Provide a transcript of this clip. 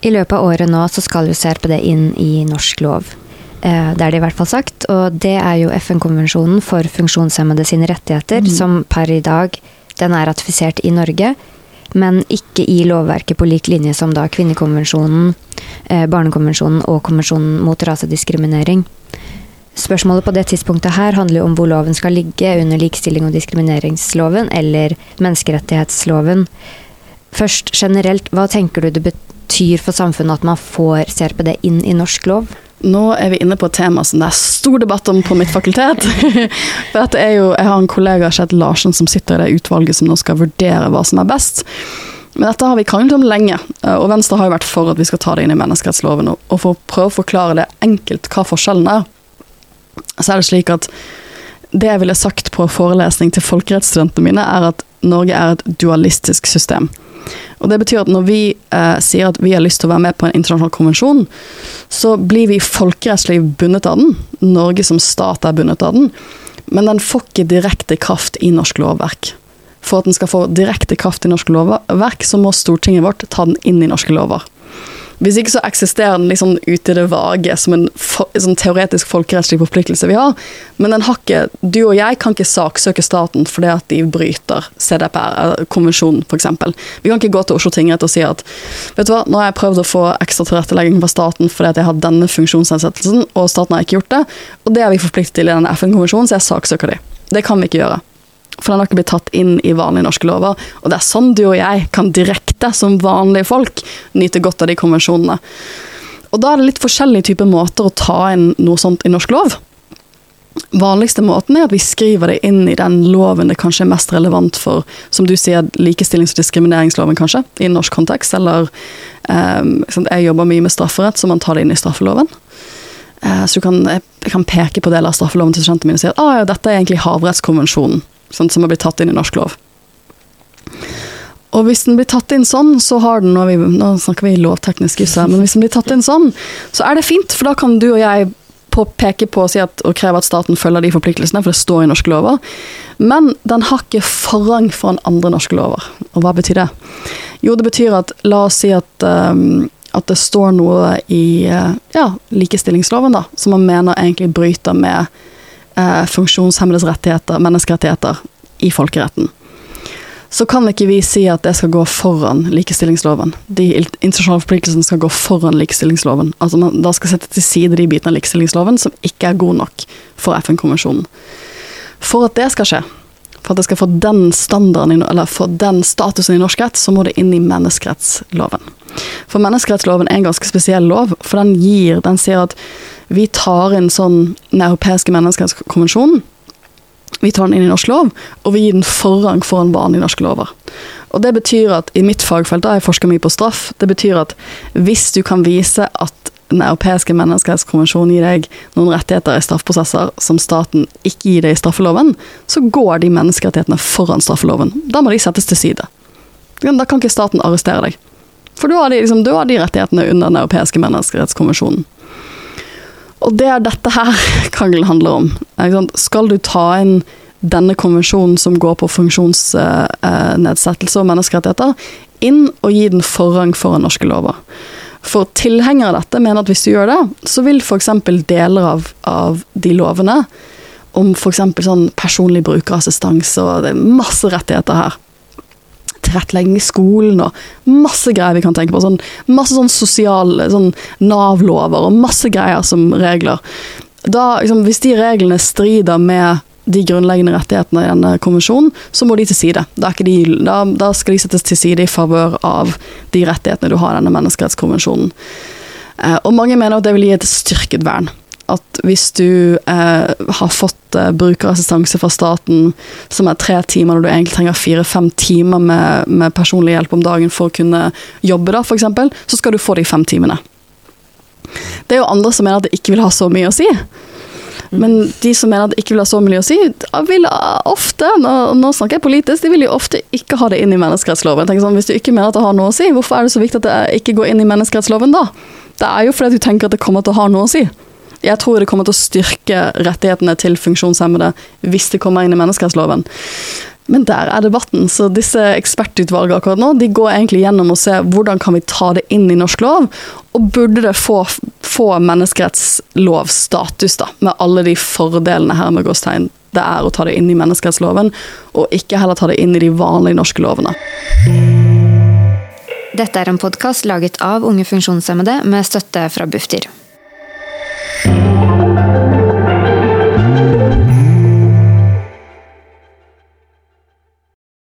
I løpet av året nå så skal jo CRPD inn i norsk lov. Eh, det er det i hvert fall sagt. Og det er jo FN-konvensjonen for funksjonshemmede sine rettigheter, mm. som per i dag den er ratifisert i Norge, men ikke i lovverket på lik linje som da kvinnekonvensjonen, eh, barnekonvensjonen og konvensjonen mot rasediskriminering. Spørsmålet på det tidspunktet her handler jo om hvor loven skal ligge, under likestilling- og diskrimineringsloven eller menneskerettighetsloven. Først generelt, hva tenker du det betyr for samfunnet at man får CRPD inn i norsk lov? Nå er vi inne på et tema som det er stor debatt om på mitt fakultet. For jo, Jeg har en kollega, Kjetil Larsen, som sitter i det utvalget som nå skal vurdere hva som er best. Men dette har vi kranglet om lenge, og Venstre har jo vært for at vi skal ta det inn i menneskerettsloven. Og for å prøve å forklare det enkelt hva forskjellen er, så er det slik at det jeg ville sagt på forelesning til folkerettsstudentene mine, er at Norge er et dualistisk system. Og Det betyr at når vi eh, sier at vi har lyst til å være med på en internasjonal konvensjon, så blir vi folkerettslig bundet av den. Norge som stat er bundet av den. Men den får ikke direkte kraft i norsk lovverk. For at den skal få direkte kraft i norsk lovverk, så må Stortinget vårt ta den inn i norske lover. Hvis ikke så eksisterer den liksom ute i det vage som en sånn teoretisk folkerettslig forpliktelse vi har. Men den har ikke, du og jeg kan ikke saksøke staten fordi at de bryter CDPR-konvensjonen f.eks. Vi kan ikke gå til Oslo tingrett og si at vet du hva, nå har jeg prøvd å få ekstra tilrettelegging fra staten fordi at jeg har denne funksjonsnedsettelsen, og staten har ikke gjort det. Og det er vi forpliktet til i denne FN-konvensjonen, så jeg saksøker de. Det kan vi ikke gjøre. For den har ikke blitt tatt inn i vanlige norske lover. Og det er sånn du og jeg kan direkte, som vanlige folk, nyte godt av de konvensjonene. Og da er det litt forskjellige typer måter å ta inn noe sånt i norsk lov. Vanligste måten er at vi skriver det inn i den loven det kanskje er mest relevant for, som du sier, likestillings- og diskrimineringsloven, kanskje, i norsk kontekst. Eller um, jeg jobber mye med strafferett, så man tar det inn i straffeloven. Uh, så kan, jeg kan peke på deler av straffeloven til studentene mine og si at ah, ja, dette er egentlig havrettskonvensjonen sånn, som har blitt tatt inn i norsk lov. Og hvis den blir tatt inn sånn, så har den vi, Nå snakker vi lovteknisk juss men hvis den blir tatt inn sånn, så er det fint, for da kan du og jeg peke på og si at, og kreve at staten følger de forpliktelsene, for det står i norske lover. Men den har ikke forrang foran andre norske lover. Og hva betyr det? Jo, det betyr at la oss si at um, at det står noe i uh, ja, likestillingsloven da, som man mener egentlig bryter med funksjonshemmedes rettigheter, menneskerettigheter, i folkeretten. Så kan ikke vi si at det skal gå foran likestillingsloven. De internasjonale forpliktelsene skal gå foran likestillingsloven. Altså man da skal sette til side de bitene av likestillingsloven som ikke er gode nok for FN-konvensjonen. For at det skal skje, for at det skal få den standarden, eller få den statusen i norsk rett, så må det inn i menneskerettsloven. For menneskerettsloven er en ganske spesiell lov, for den gir Den sier at vi tar inn sånn Den europeiske menneskerettskonvensjonen. Vi tar den inn i norsk lov, og vi gir den forrang foran vanlige norske lover. Og det betyr at i mitt fagfelt, da jeg forsker mye på straff, det betyr at hvis du kan vise at Den europeiske menneskerettskonvensjonen gir deg noen rettigheter i straffeprosesser som staten ikke gir deg i straffeloven, så går de menneskerettighetene foran straffeloven. Da må de settes til side. Da kan ikke staten arrestere deg. For du har de, liksom, du har de rettighetene under Den europeiske menneskerettskonvensjonen. Og det er dette her krangelen handler om. Skal du ta inn denne konvensjonen som går på funksjonsnedsettelse og menneskerettigheter, inn og gi den forrang foran norske lover. For tilhengere av dette mener at hvis du gjør det, så vil f.eks. deler av, av, de lovene, om f.eks. sånn personlig brukerassistanse og det er masse rettigheter her, tilrettelegging i skolen og masse greier vi kan tenke på. Sånn, masse sånn sosiale sånn Nav-lover og masse greier som regler. Da, liksom, hvis de reglene strider med de grunnleggende rettighetene i denne konvensjonen, så må de til side. Da, de, da, da skal de settes til side i favør av de rettighetene du har i denne menneskerettskonvensjonen. Eh, og mange mener at det vil gi et styrket vern at hvis du eh, har fått eh, brukerassistanse fra staten som er tre timer når du egentlig trenger fire-fem timer med, med, personlig hjelp om dagen for å kunne jobbe, da, f.eks., så skal du få de fem timene. Det er jo andre som mener at det ikke vil ha så mye å si. Men de som mener at det ikke vil ha så mye å si, vil ofte, nå, snakker jeg politisk, de vil jo ofte ikke ha det inn i menneskerettsloven. Sånn, hvis du ikke mener at det har noe å si, hvorfor er det så viktig at det ikke går inn i menneskerettsloven da? Det er jo fordi du tenker at det kommer til å ha noe å si jeg tror det kommer til å styrke rettighetene til funksjonshemmede hvis det kommer inn i menneskerettsloven. Men der er debatten. Så disse ekspertutvalgene akkurat nå, de går egentlig gjennom og ser hvordan kan vi ta det inn i norsk lov, og burde det få, få menneskerettslovstatus, da, med alle de fordelene her med gåstegn det er å ta det inn i menneskerettsloven, og ikke heller ta det inn i de vanlige norske lovene. Dette er en podkast laget av unge funksjonshemmede med støtte fra Bufdir. Show.